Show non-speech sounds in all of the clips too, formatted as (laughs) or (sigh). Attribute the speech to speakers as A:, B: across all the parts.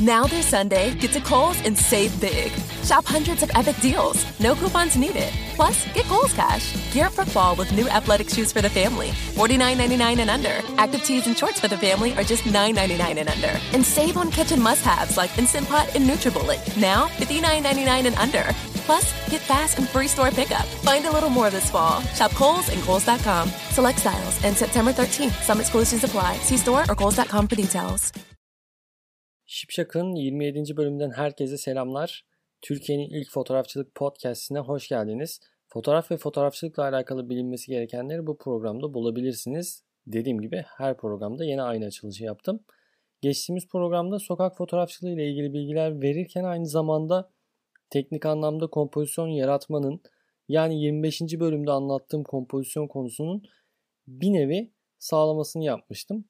A: Now through Sunday, get to Kohl's and save big. Shop hundreds of epic deals. No coupons needed. Plus, get Kohl's Cash. Gear up for fall with new athletic shoes for the family. $49.99 and under. Active tees and shorts for the family are just $9.99 and under. And save on kitchen must-haves like Instant Pot and NutriBullet. Now, $59.99 and under. Plus, get fast and free store pickup. Find a little more this fall. Shop Kohl's and Kohl's.com. Select styles and September 13th. Some exclusions apply. See store or Kohl's.com for details.
B: Şipşak'ın 27. bölümünden herkese selamlar. Türkiye'nin ilk fotoğrafçılık podcastine hoş geldiniz. Fotoğraf ve fotoğrafçılıkla alakalı bilinmesi gerekenleri bu programda bulabilirsiniz. Dediğim gibi her programda yeni aynı açılışı yaptım. Geçtiğimiz programda sokak fotoğrafçılığı ile ilgili bilgiler verirken aynı zamanda teknik anlamda kompozisyon yaratmanın yani 25. bölümde anlattığım kompozisyon konusunun bir nevi sağlamasını yapmıştım.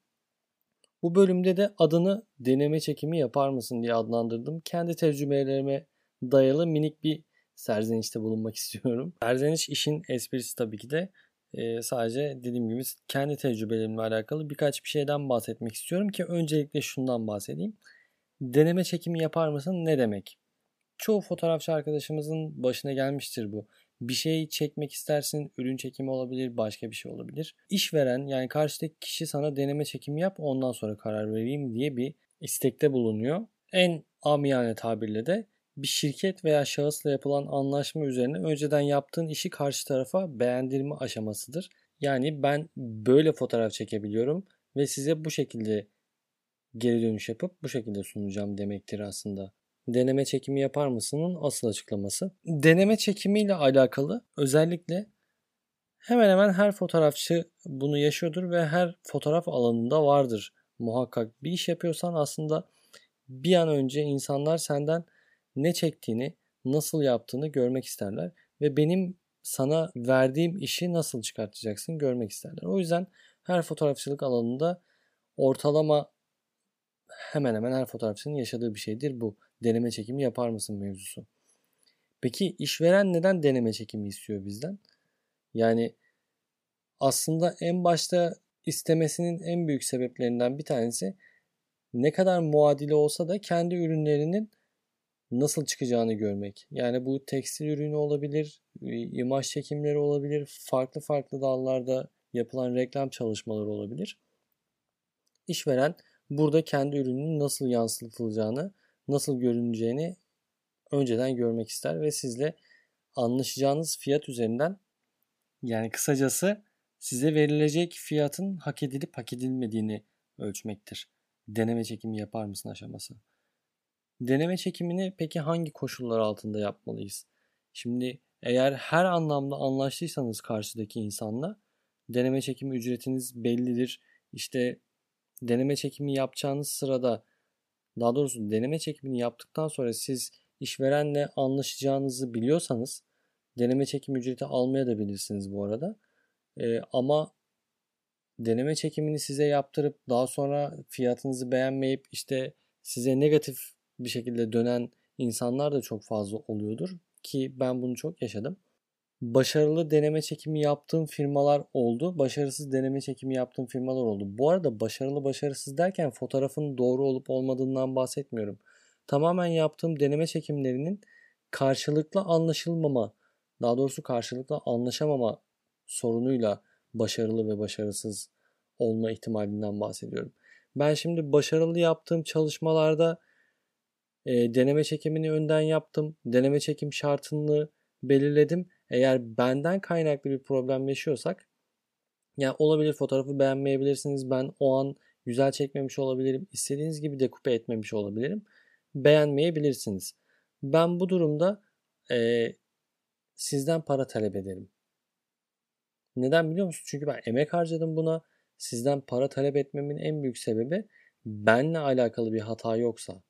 B: Bu bölümde de adını deneme çekimi yapar mısın diye adlandırdım. Kendi tecrübelerime dayalı minik bir serzenişte bulunmak (laughs) istiyorum. Serzeniş işin esprisi tabii ki de e, sadece dediğim gibi kendi tecrübelerimle alakalı birkaç bir şeyden bahsetmek istiyorum ki öncelikle şundan bahsedeyim. Deneme çekimi yapar mısın ne demek? Çoğu fotoğrafçı arkadaşımızın başına gelmiştir bu. Bir şey çekmek istersin, ürün çekimi olabilir, başka bir şey olabilir. İşveren yani karşıdaki kişi sana deneme çekimi yap ondan sonra karar vereyim diye bir istekte bulunuyor. En amiyane tabirle de bir şirket veya şahısla yapılan anlaşma üzerine önceden yaptığın işi karşı tarafa beğendirme aşamasıdır. Yani ben böyle fotoğraf çekebiliyorum ve size bu şekilde geri dönüş yapıp bu şekilde sunacağım demektir aslında deneme çekimi yapar mısının asıl açıklaması. Deneme çekimiyle alakalı özellikle hemen hemen her fotoğrafçı bunu yaşıyordur ve her fotoğraf alanında vardır muhakkak. Bir iş yapıyorsan aslında bir an önce insanlar senden ne çektiğini, nasıl yaptığını görmek isterler ve benim sana verdiğim işi nasıl çıkartacaksın görmek isterler. O yüzden her fotoğrafçılık alanında ortalama hemen hemen her fotoğrafçının yaşadığı bir şeydir bu deneme çekimi yapar mısın mevzusu. Peki işveren neden deneme çekimi istiyor bizden? Yani aslında en başta istemesinin en büyük sebeplerinden bir tanesi ne kadar muadili olsa da kendi ürünlerinin nasıl çıkacağını görmek. Yani bu tekstil ürünü olabilir, imaj çekimleri olabilir, farklı farklı dallarda yapılan reklam çalışmaları olabilir. İşveren burada kendi ürünün nasıl yansıtılacağını nasıl görüneceğini önceden görmek ister ve sizle anlaşacağınız fiyat üzerinden yani kısacası size verilecek fiyatın hak edilip hak edilmediğini ölçmektir. Deneme çekimi yapar mısın aşaması. Deneme çekimini peki hangi koşullar altında yapmalıyız? Şimdi eğer her anlamda anlaştıysanız karşıdaki insanla deneme çekimi ücretiniz bellidir. İşte deneme çekimi yapacağınız sırada daha doğrusu deneme çekimini yaptıktan sonra siz işverenle anlaşacağınızı biliyorsanız deneme çekim ücreti almaya da bilirsiniz bu arada. Ee, ama deneme çekimini size yaptırıp daha sonra fiyatınızı beğenmeyip işte size negatif bir şekilde dönen insanlar da çok fazla oluyordur ki ben bunu çok yaşadım başarılı deneme çekimi yaptığım firmalar oldu. Başarısız deneme çekimi yaptığım firmalar oldu. Bu arada başarılı başarısız derken fotoğrafın doğru olup olmadığından bahsetmiyorum. Tamamen yaptığım deneme çekimlerinin karşılıklı anlaşılmama, daha doğrusu karşılıklı anlaşamama sorunuyla başarılı ve başarısız olma ihtimalinden bahsediyorum. Ben şimdi başarılı yaptığım çalışmalarda e, deneme çekimini önden yaptım. Deneme çekim şartını belirledim eğer benden kaynaklı bir problem yaşıyorsak yani olabilir fotoğrafı beğenmeyebilirsiniz. Ben o an güzel çekmemiş olabilirim. İstediğiniz gibi dekupe etmemiş olabilirim. Beğenmeyebilirsiniz. Ben bu durumda e, sizden para talep ederim. Neden biliyor musunuz? Çünkü ben emek harcadım buna. Sizden para talep etmemin en büyük sebebi benle alakalı bir hata yoksa.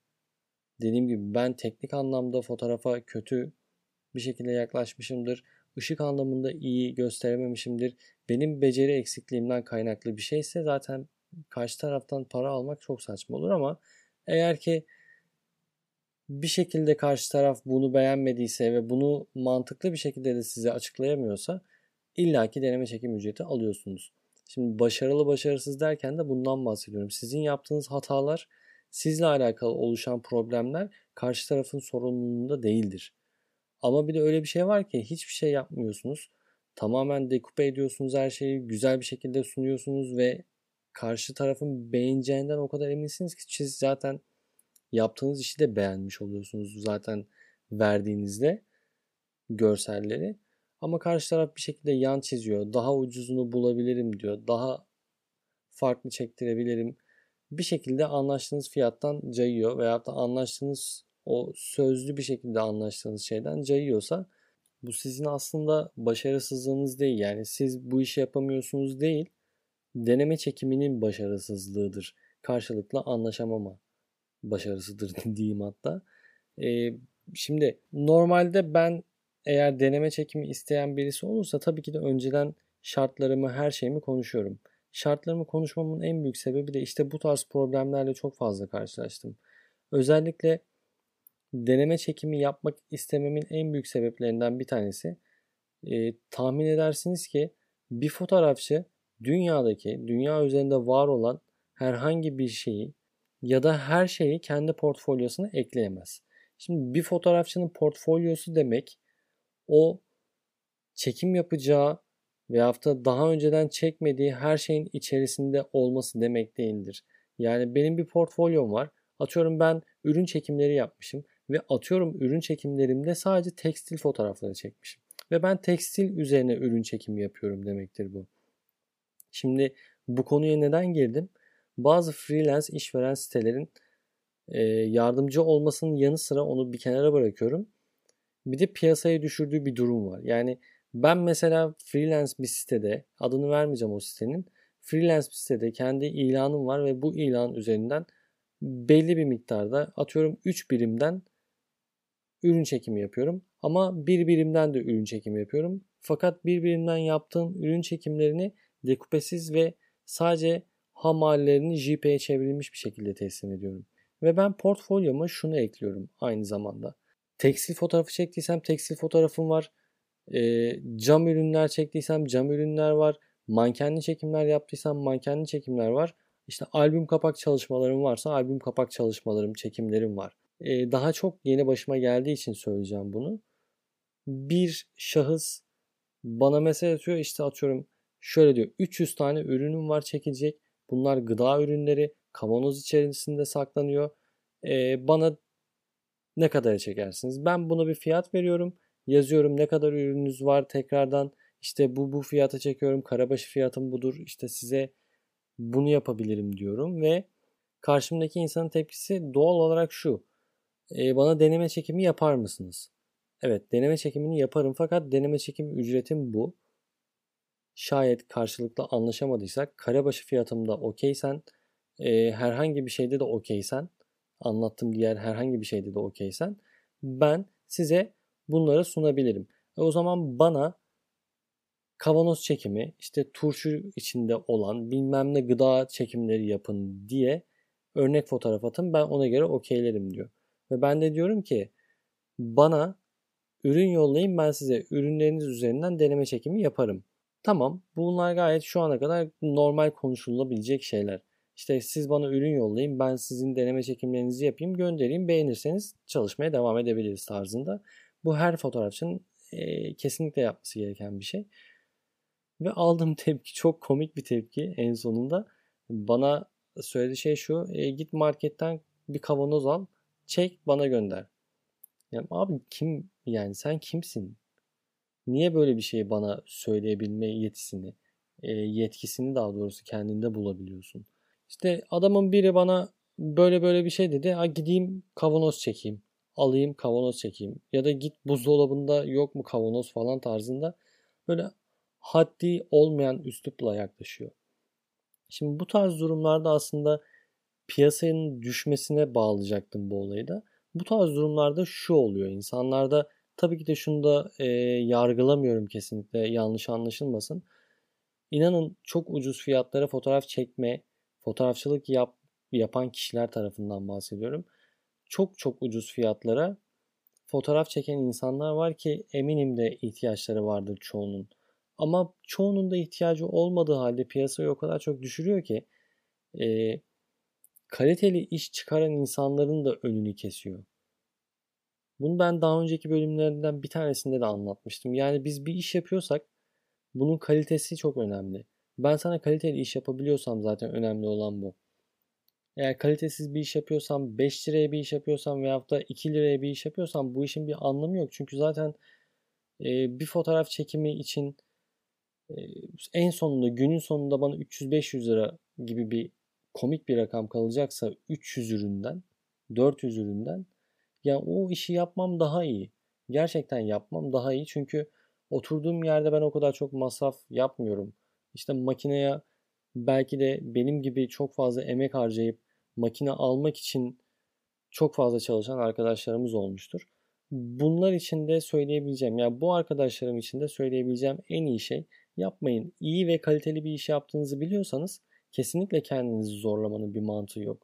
B: Dediğim gibi ben teknik anlamda fotoğrafa kötü bir şekilde yaklaşmışımdır. Işık anlamında iyi gösterememişimdir. Benim beceri eksikliğimden kaynaklı bir şeyse zaten karşı taraftan para almak çok saçma olur ama eğer ki bir şekilde karşı taraf bunu beğenmediyse ve bunu mantıklı bir şekilde de size açıklayamıyorsa illaki deneme çekim ücreti alıyorsunuz. Şimdi başarılı başarısız derken de bundan bahsediyorum. Sizin yaptığınız hatalar Sizle alakalı oluşan problemler karşı tarafın sorumluluğunda değildir. Ama bir de öyle bir şey var ki hiçbir şey yapmıyorsunuz. Tamamen dekupe ediyorsunuz her şeyi, güzel bir şekilde sunuyorsunuz ve karşı tarafın beğeneceğinden o kadar eminsiniz ki siz zaten yaptığınız işi de beğenmiş oluyorsunuz zaten verdiğinizde görselleri. Ama karşı taraf bir şekilde yan çiziyor. Daha ucuzunu bulabilirim diyor. Daha farklı çektirebilirim. Bir şekilde anlaştığınız fiyattan cayıyor veya da anlaştığınız o sözlü bir şekilde anlaştığınız şeyden cayıyorsa bu sizin aslında başarısızlığınız değil. Yani siz bu işi yapamıyorsunuz değil. Deneme çekiminin başarısızlığıdır. Karşılıklı anlaşamama başarısıdır (laughs) diyeyim hatta. Ee, şimdi normalde ben eğer deneme çekimi isteyen birisi olursa tabii ki de önceden şartlarımı, her şeyimi konuşuyorum. Şartlarımı konuşmamın en büyük sebebi de işte bu tarz problemlerle çok fazla karşılaştım. Özellikle deneme çekimi yapmak istememin en büyük sebeplerinden bir tanesi e, tahmin edersiniz ki bir fotoğrafçı dünyadaki, dünya üzerinde var olan herhangi bir şeyi ya da her şeyi kendi portfolyosuna ekleyemez. Şimdi bir fotoğrafçının portfolyosu demek o çekim yapacağı veyahut da daha önceden çekmediği her şeyin içerisinde olması demek değildir. Yani benim bir portfolyom var. Atıyorum ben ürün çekimleri yapmışım ve atıyorum ürün çekimlerimde sadece tekstil fotoğrafları çekmişim. Ve ben tekstil üzerine ürün çekimi yapıyorum demektir bu. Şimdi bu konuya neden girdim? Bazı freelance işveren sitelerin yardımcı olmasının yanı sıra onu bir kenara bırakıyorum. Bir de piyasaya düşürdüğü bir durum var. Yani ben mesela freelance bir sitede adını vermeyeceğim o sitenin. Freelance bir sitede kendi ilanım var ve bu ilan üzerinden belli bir miktarda atıyorum 3 birimden ürün çekimi yapıyorum. Ama bir birimden de ürün çekimi yapıyorum. Fakat bir birimden yaptığım ürün çekimlerini dekupesiz ve sadece ham hallerini JP'ye çevrilmiş bir şekilde teslim ediyorum. Ve ben portfolyoma şunu ekliyorum aynı zamanda. Tekstil fotoğrafı çektiysem tekstil fotoğrafım var. E, cam ürünler çektiysem cam ürünler var. Mankenli çekimler yaptıysam mankenli çekimler var. İşte albüm kapak çalışmalarım varsa albüm kapak çalışmalarım, çekimlerim var. Daha çok yeni başıma geldiği için söyleyeceğim bunu. Bir şahıs bana mesaj atıyor işte atıyorum şöyle diyor 300 tane ürünüm var çekilecek. Bunlar gıda ürünleri kavanoz içerisinde saklanıyor. E, bana ne kadar çekersiniz? Ben buna bir fiyat veriyorum. Yazıyorum ne kadar ürününüz var tekrardan. İşte bu bu fiyata çekiyorum. Karabaşı fiyatım budur. İşte size bunu yapabilirim diyorum ve karşımdaki insanın tepkisi doğal olarak şu. E, bana deneme çekimi yapar mısınız? Evet deneme çekimini yaparım fakat deneme çekim ücretim bu. Şayet karşılıklı anlaşamadıysak karabaşı fiyatımda okeysen e, herhangi bir şeyde de okeysen anlattığım diğer herhangi bir şeyde de okeysen ben size bunları sunabilirim. E o zaman bana kavanoz çekimi işte turşu içinde olan bilmem ne gıda çekimleri yapın diye örnek fotoğraf atın ben ona göre okeylerim diyor. Ve ben de diyorum ki bana ürün yollayın ben size ürünleriniz üzerinden deneme çekimi yaparım. Tamam bunlar gayet şu ana kadar normal konuşulabilecek şeyler. İşte siz bana ürün yollayın ben sizin deneme çekimlerinizi yapayım göndereyim beğenirseniz çalışmaya devam edebiliriz tarzında. Bu her fotoğrafçının e, kesinlikle yapması gereken bir şey. Ve aldığım (laughs) tepki çok komik bir tepki en sonunda. Bana söylediği şey şu. E, git marketten bir kavanoz al. Çek bana gönder. Yani abi kim yani sen kimsin? Niye böyle bir şeyi bana söyleyebilme yetisini, e, yetkisini daha doğrusu kendinde bulabiliyorsun? İşte adamın biri bana böyle böyle bir şey dedi. Ha gideyim kavanoz çekeyim. Alayım kavanoz çekeyim. Ya da git buzdolabında yok mu kavanoz falan tarzında böyle haddi olmayan üslupla yaklaşıyor. Şimdi bu tarz durumlarda aslında piyasanın düşmesine bağlayacaktım bu olayı da. Bu tarz durumlarda şu oluyor. İnsanlarda tabii ki de şunu da e, yargılamıyorum kesinlikle yanlış anlaşılmasın. İnanın çok ucuz fiyatlara fotoğraf çekme, fotoğrafçılık yap, yapan kişiler tarafından bahsediyorum. Çok çok ucuz fiyatlara fotoğraf çeken insanlar var ki eminim de ihtiyaçları vardır çoğunun. Ama çoğunun da ihtiyacı olmadığı halde piyasayı o kadar çok düşürüyor ki e, kaliteli iş çıkaran insanların da önünü kesiyor. Bunu ben daha önceki bölümlerinden bir tanesinde de anlatmıştım. Yani biz bir iş yapıyorsak bunun kalitesi çok önemli. Ben sana kaliteli iş yapabiliyorsam zaten önemli olan bu. Eğer kalitesiz bir iş yapıyorsam, 5 liraya bir iş yapıyorsam veyahut da 2 liraya bir iş yapıyorsam bu işin bir anlamı yok. Çünkü zaten e, bir fotoğraf çekimi için e, en sonunda günün sonunda bana 300-500 lira gibi bir komik bir rakam kalacaksa 300 üründen, 400 üründen yani o işi yapmam daha iyi. Gerçekten yapmam daha iyi. Çünkü oturduğum yerde ben o kadar çok masraf yapmıyorum. İşte makineye belki de benim gibi çok fazla emek harcayıp makine almak için çok fazla çalışan arkadaşlarımız olmuştur. Bunlar için de söyleyebileceğim, yani bu arkadaşlarım için de söyleyebileceğim en iyi şey yapmayın. İyi ve kaliteli bir iş yaptığınızı biliyorsanız kesinlikle kendinizi zorlamanın bir mantığı yok.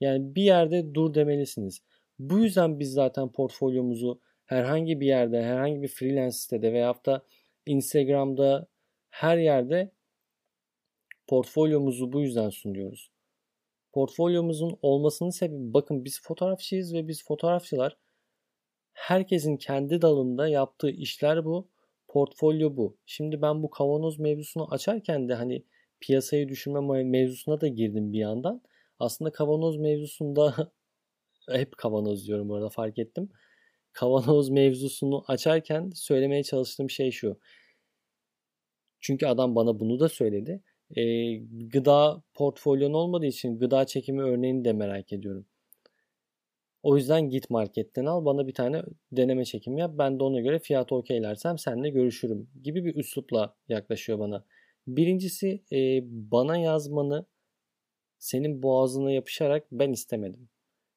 B: Yani bir yerde dur demelisiniz. Bu yüzden biz zaten portfolyomuzu herhangi bir yerde, herhangi bir freelance sitede veya da Instagram'da her yerde portfolyomuzu bu yüzden sunuyoruz. Portfolyomuzun olmasının sebebi bakın biz fotoğrafçıyız ve biz fotoğrafçılar herkesin kendi dalında yaptığı işler bu. Portfolyo bu. Şimdi ben bu kavanoz mevzusunu açarken de hani piyasayı düşünme mevzusuna da girdim bir yandan. Aslında kavanoz mevzusunda (laughs) hep kavanoz diyorum bu arada fark ettim. Kavanoz (laughs) mevzusunu açarken söylemeye çalıştığım şey şu. Çünkü adam bana bunu da söyledi. E, gıda portfolyon olmadığı için gıda çekimi örneğini de merak ediyorum. O yüzden git marketten al bana bir tane deneme çekimi yap. Ben de ona göre fiyatı okeylersem seninle görüşürüm gibi bir üslupla yaklaşıyor bana. Birincisi e, bana yazmanı senin boğazına yapışarak ben istemedim.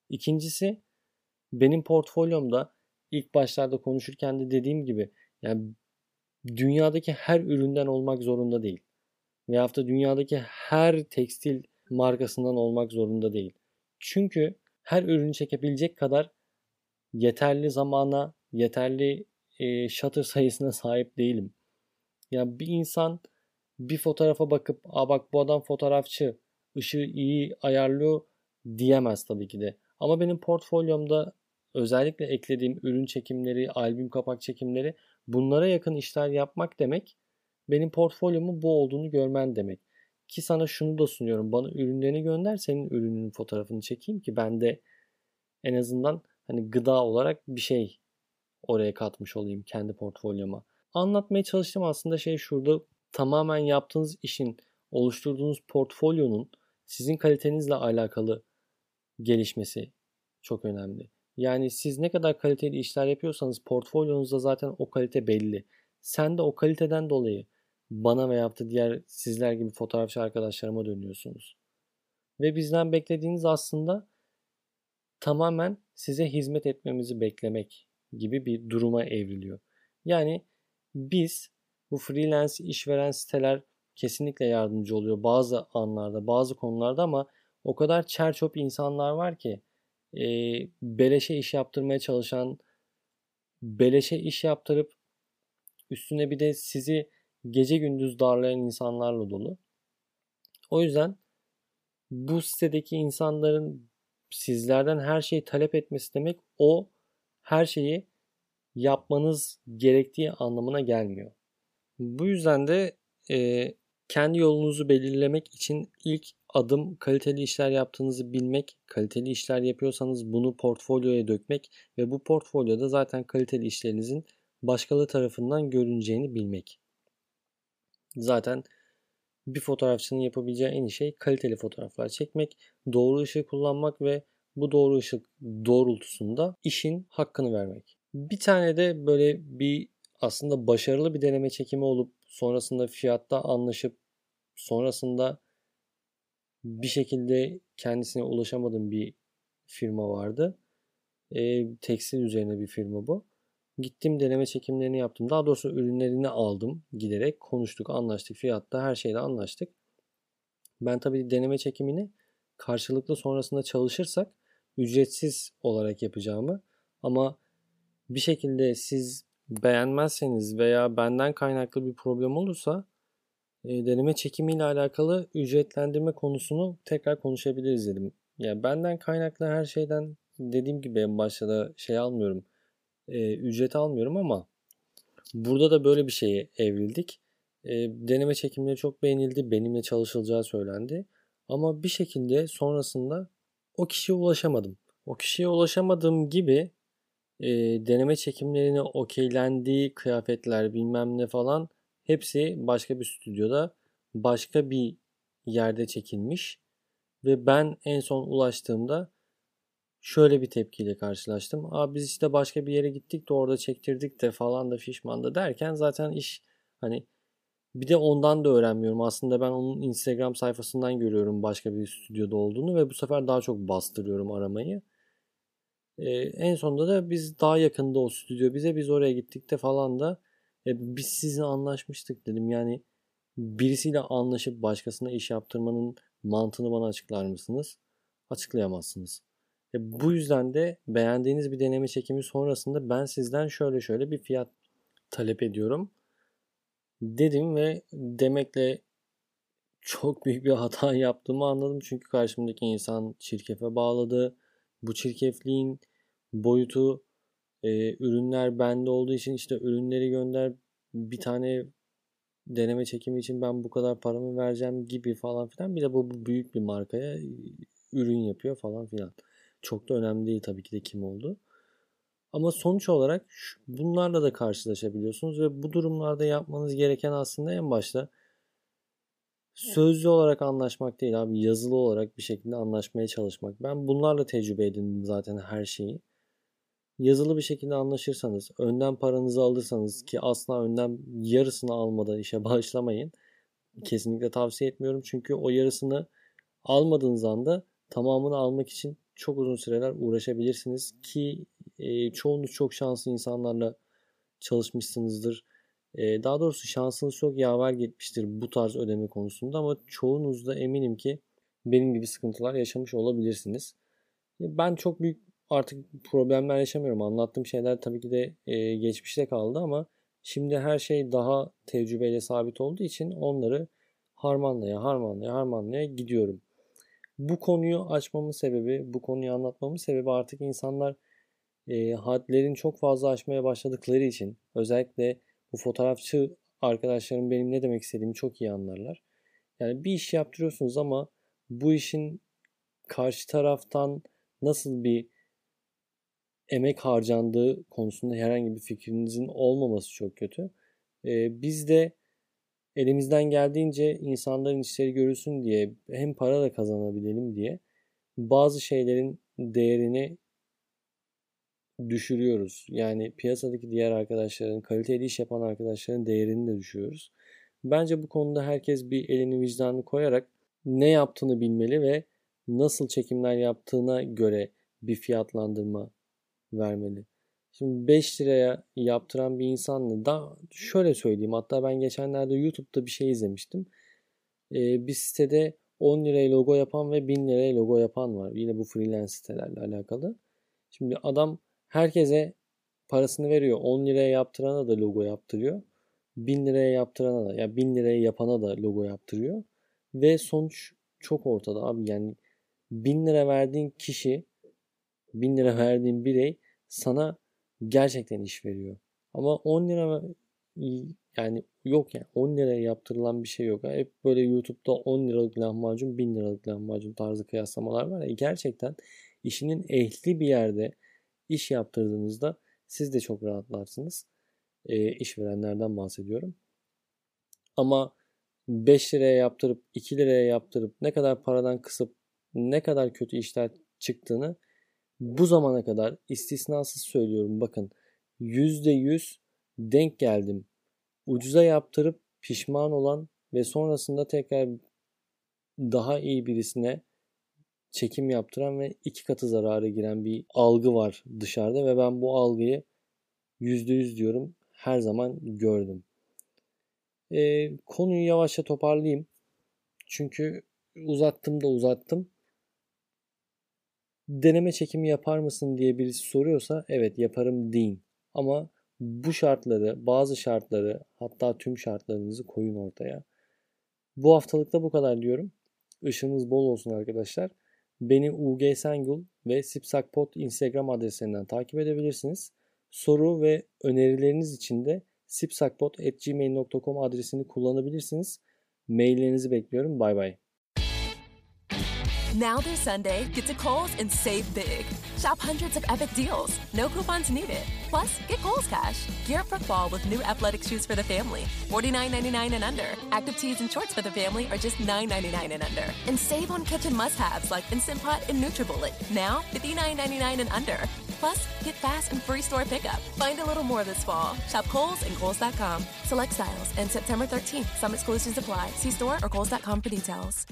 B: İkincisi benim portfolyomda ilk başlarda konuşurken de dediğim gibi yani dünyadaki her üründen olmak zorunda değil. Veyahut da dünyadaki her tekstil markasından olmak zorunda değil. Çünkü her ürünü çekebilecek kadar yeterli zamana, yeterli e, shutter sayısına sahip değilim. Yani bir insan bir fotoğrafa bakıp Aa bak bu adam fotoğrafçı, ışığı iyi ayarlıyor diyemez tabii ki de. Ama benim portfolyomda özellikle eklediğim ürün çekimleri, albüm kapak çekimleri bunlara yakın işler yapmak demek benim portfolyomun bu olduğunu görmen demek. Ki sana şunu da sunuyorum. Bana ürünlerini gönder senin ürünün fotoğrafını çekeyim ki ben de en azından hani gıda olarak bir şey oraya katmış olayım kendi portfolyoma. Anlatmaya çalıştığım aslında şey şurada tamamen yaptığınız işin oluşturduğunuz portfolyonun sizin kalitenizle alakalı gelişmesi çok önemli. Yani siz ne kadar kaliteli işler yapıyorsanız portfolyonuzda zaten o kalite belli. Sen de o kaliteden dolayı bana veya da diğer sizler gibi fotoğrafçı arkadaşlarıma dönüyorsunuz. Ve bizden beklediğiniz aslında tamamen size hizmet etmemizi beklemek gibi bir duruma evriliyor. Yani biz bu freelance işveren siteler kesinlikle yardımcı oluyor bazı anlarda, bazı konularda ama o kadar çerçöp insanlar var ki e, beleşe iş yaptırmaya çalışan, beleşe iş yaptırıp üstüne bir de sizi gece gündüz darlayan insanlarla dolu. O yüzden bu sitedeki insanların sizlerden her şeyi talep etmesi demek o her şeyi yapmanız gerektiği anlamına gelmiyor. Bu yüzden de e, kendi yolunuzu belirlemek için ilk adım kaliteli işler yaptığınızı bilmek, kaliteli işler yapıyorsanız bunu portfolyoya dökmek ve bu portfolyoda zaten kaliteli işlerinizin başkaları tarafından görüneceğini bilmek. Zaten bir fotoğrafçının yapabileceği en iyi şey kaliteli fotoğraflar çekmek, doğru ışığı kullanmak ve bu doğru ışık doğrultusunda işin hakkını vermek. Bir tane de böyle bir aslında başarılı bir deneme çekimi olup sonrasında fiyatta anlaşıp sonrasında bir şekilde kendisine ulaşamadığım bir firma vardı. E, tekstil üzerine bir firma bu. Gittim deneme çekimlerini yaptım. Daha doğrusu ürünlerini aldım giderek. Konuştuk, anlaştık. Fiyatta her şeyde anlaştık. Ben tabii deneme çekimini karşılıklı sonrasında çalışırsak ücretsiz olarak yapacağımı ama bir şekilde siz beğenmezseniz veya benden kaynaklı bir problem olursa e, deneme çekimiyle alakalı ücretlendirme konusunu tekrar konuşabiliriz dedim. Ya benden kaynaklı her şeyden dediğim gibi en başta da şey almıyorum. E, ücret almıyorum ama burada da böyle bir şeye evrildik. E, deneme çekimleri çok beğenildi. Benimle çalışılacağı söylendi. Ama bir şekilde sonrasında o kişiye ulaşamadım. O kişiye ulaşamadığım gibi e, deneme çekimlerine okeylendiği kıyafetler bilmem ne falan hepsi başka bir stüdyoda başka bir yerde çekilmiş ve ben en son ulaştığımda şöyle bir tepkiyle karşılaştım. Abi biz işte başka bir yere gittik de orada çektirdik de falan da fişman da derken zaten iş hani bir de ondan da öğrenmiyorum. Aslında ben onun Instagram sayfasından görüyorum başka bir stüdyoda olduğunu ve bu sefer daha çok bastırıyorum aramayı. Ee, en sonunda da biz daha yakında o stüdyo bize biz oraya gittik de falan da e, biz sizinle anlaşmıştık dedim. Yani birisiyle anlaşıp başkasına iş yaptırmanın mantığını bana açıklar mısınız? Açıklayamazsınız. E, bu yüzden de beğendiğiniz bir deneme çekimi sonrasında ben sizden şöyle şöyle bir fiyat talep ediyorum dedim ve demekle çok büyük bir (laughs) hata yaptığımı anladım. Çünkü karşımdaki insan çirkefe bağladı. Bu çirkefliğin boyutu e, ürünler bende olduğu için işte ürünleri gönder bir tane deneme çekimi için ben bu kadar paramı vereceğim gibi falan filan. Bir de bu, bu büyük bir markaya ürün yapıyor falan filan. Çok da önemli değil tabii ki de kim oldu. Ama sonuç olarak bunlarla da karşılaşabiliyorsunuz ve bu durumlarda yapmanız gereken aslında en başta sözlü olarak anlaşmak değil abi yazılı olarak bir şekilde anlaşmaya çalışmak. Ben bunlarla tecrübe edindim zaten her şeyi. Yazılı bir şekilde anlaşırsanız, önden paranızı alırsanız ki asla önden yarısını almadan işe (laughs) başlamayın. Kesinlikle tavsiye etmiyorum çünkü o yarısını almadığınız anda tamamını almak için çok uzun süreler uğraşabilirsiniz ki e, çoğunuz çok şanslı insanlarla çalışmışsınızdır. E, daha doğrusu şansınız çok yaver gitmiştir bu tarz ödeme konusunda ama çoğunuz da eminim ki benim gibi sıkıntılar yaşamış olabilirsiniz. Ben çok büyük artık problemler yaşamıyorum. Anlattığım şeyler tabii ki de e, geçmişte kaldı ama şimdi her şey daha tecrübeyle sabit olduğu için onları harmanlaya harmanlaya harmanlaya gidiyorum. Bu konuyu açmamın sebebi, bu konuyu anlatmamın sebebi artık insanlar e, hadlerin çok fazla aşmaya başladıkları için özellikle bu fotoğrafçı arkadaşlarım benim ne demek istediğimi çok iyi anlarlar. Yani bir iş yaptırıyorsunuz ama bu işin karşı taraftan nasıl bir emek harcandığı konusunda herhangi bir fikrinizin olmaması çok kötü. Ee, biz de elimizden geldiğince insanların işleri görülsün diye hem para da kazanabilelim diye bazı şeylerin değerini düşürüyoruz. Yani piyasadaki diğer arkadaşların, kaliteli iş yapan arkadaşların değerini de düşürüyoruz. Bence bu konuda herkes bir elini vicdanını koyarak ne yaptığını bilmeli ve nasıl çekimler yaptığına göre bir fiyatlandırma vermeli. Şimdi 5 liraya yaptıran bir insanla da şöyle söyleyeyim. Hatta ben geçenlerde YouTube'da bir şey izlemiştim. Ee, bir sitede 10 liraya logo yapan ve 1000 liraya logo yapan var. Yine bu freelance sitelerle alakalı. Şimdi adam herkese parasını veriyor. 10 liraya yaptırana da logo yaptırıyor. 1000 liraya yaptırana da ya yani 1000 liraya yapana da logo yaptırıyor. Ve sonuç çok ortada abi. Yani 1000 lira verdiğin kişi 1000 lira verdiğin birey sana gerçekten iş veriyor. Ama 10 lira yani yok yani 10 liraya yaptırılan bir şey yok. Hep böyle YouTube'da 10 liralık lahmacun 1000 liralık lahmacun tarzı kıyaslamalar var ya gerçekten işinin ehli bir yerde iş yaptırdığınızda siz de çok rahatlarsınız. E, işverenlerden bahsediyorum. Ama 5 liraya yaptırıp 2 liraya yaptırıp ne kadar paradan kısıp ne kadar kötü işler çıktığını bu zamana kadar istisnasız söylüyorum bakın %100 denk geldim. Ucuza yaptırıp pişman olan ve sonrasında tekrar daha iyi birisine çekim yaptıran ve iki katı zarara giren bir algı var dışarıda ve ben bu algıyı %100 diyorum her zaman gördüm. E, konuyu yavaşça toparlayayım. Çünkü uzattım da uzattım deneme çekimi yapar mısın diye birisi soruyorsa evet yaparım deyin. Ama bu şartları, bazı şartları hatta tüm şartlarınızı koyun ortaya. Bu haftalıkta bu kadar diyorum. Işığınız bol olsun arkadaşlar. Beni UG Sengül ve Sipsakpot Instagram adreslerinden takip edebilirsiniz. Soru ve önerileriniz için de sipsakpot.gmail.com adresini kullanabilirsiniz. Maillerinizi bekliyorum. Bay bay.
A: Now through Sunday, get to Kohl's and save big. Shop hundreds of epic deals. No coupons needed. Plus, get Kohl's Cash. Gear up for fall with new athletic shoes for the family. $49.99 and under. Active tees and shorts for the family are just $9.99 and under. And save on kitchen must-haves like Instant Pot and NutriBullet. Now, $59.99 and under. Plus, get fast and free store pickup. Find a little more this fall. Shop Kohl's and Kohl's.com. Select styles and September 13th. Some exclusions apply. See store or Kohl's.com for details.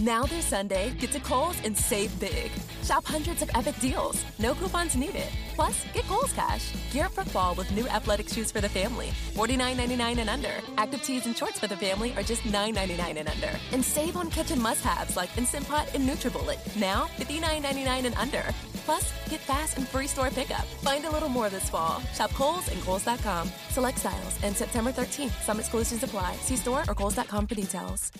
A: Now through Sunday, get to Kohl's and save big. Shop hundreds of epic deals. No coupons needed. Plus, get Kohl's Cash. Gear up for fall with new athletic shoes for the family. $49.99 and under. Active tees and shorts for the family are just $9.99 and under. And save on kitchen must-haves like Instant Pot and NutriBullet. Now, $59.99 and under. Plus, get fast and free store pickup. Find a little more this fall. Shop Kohl's and Kohl's.com. Select styles and September 13th. Some exclusions apply. See store or Kohl's.com for details.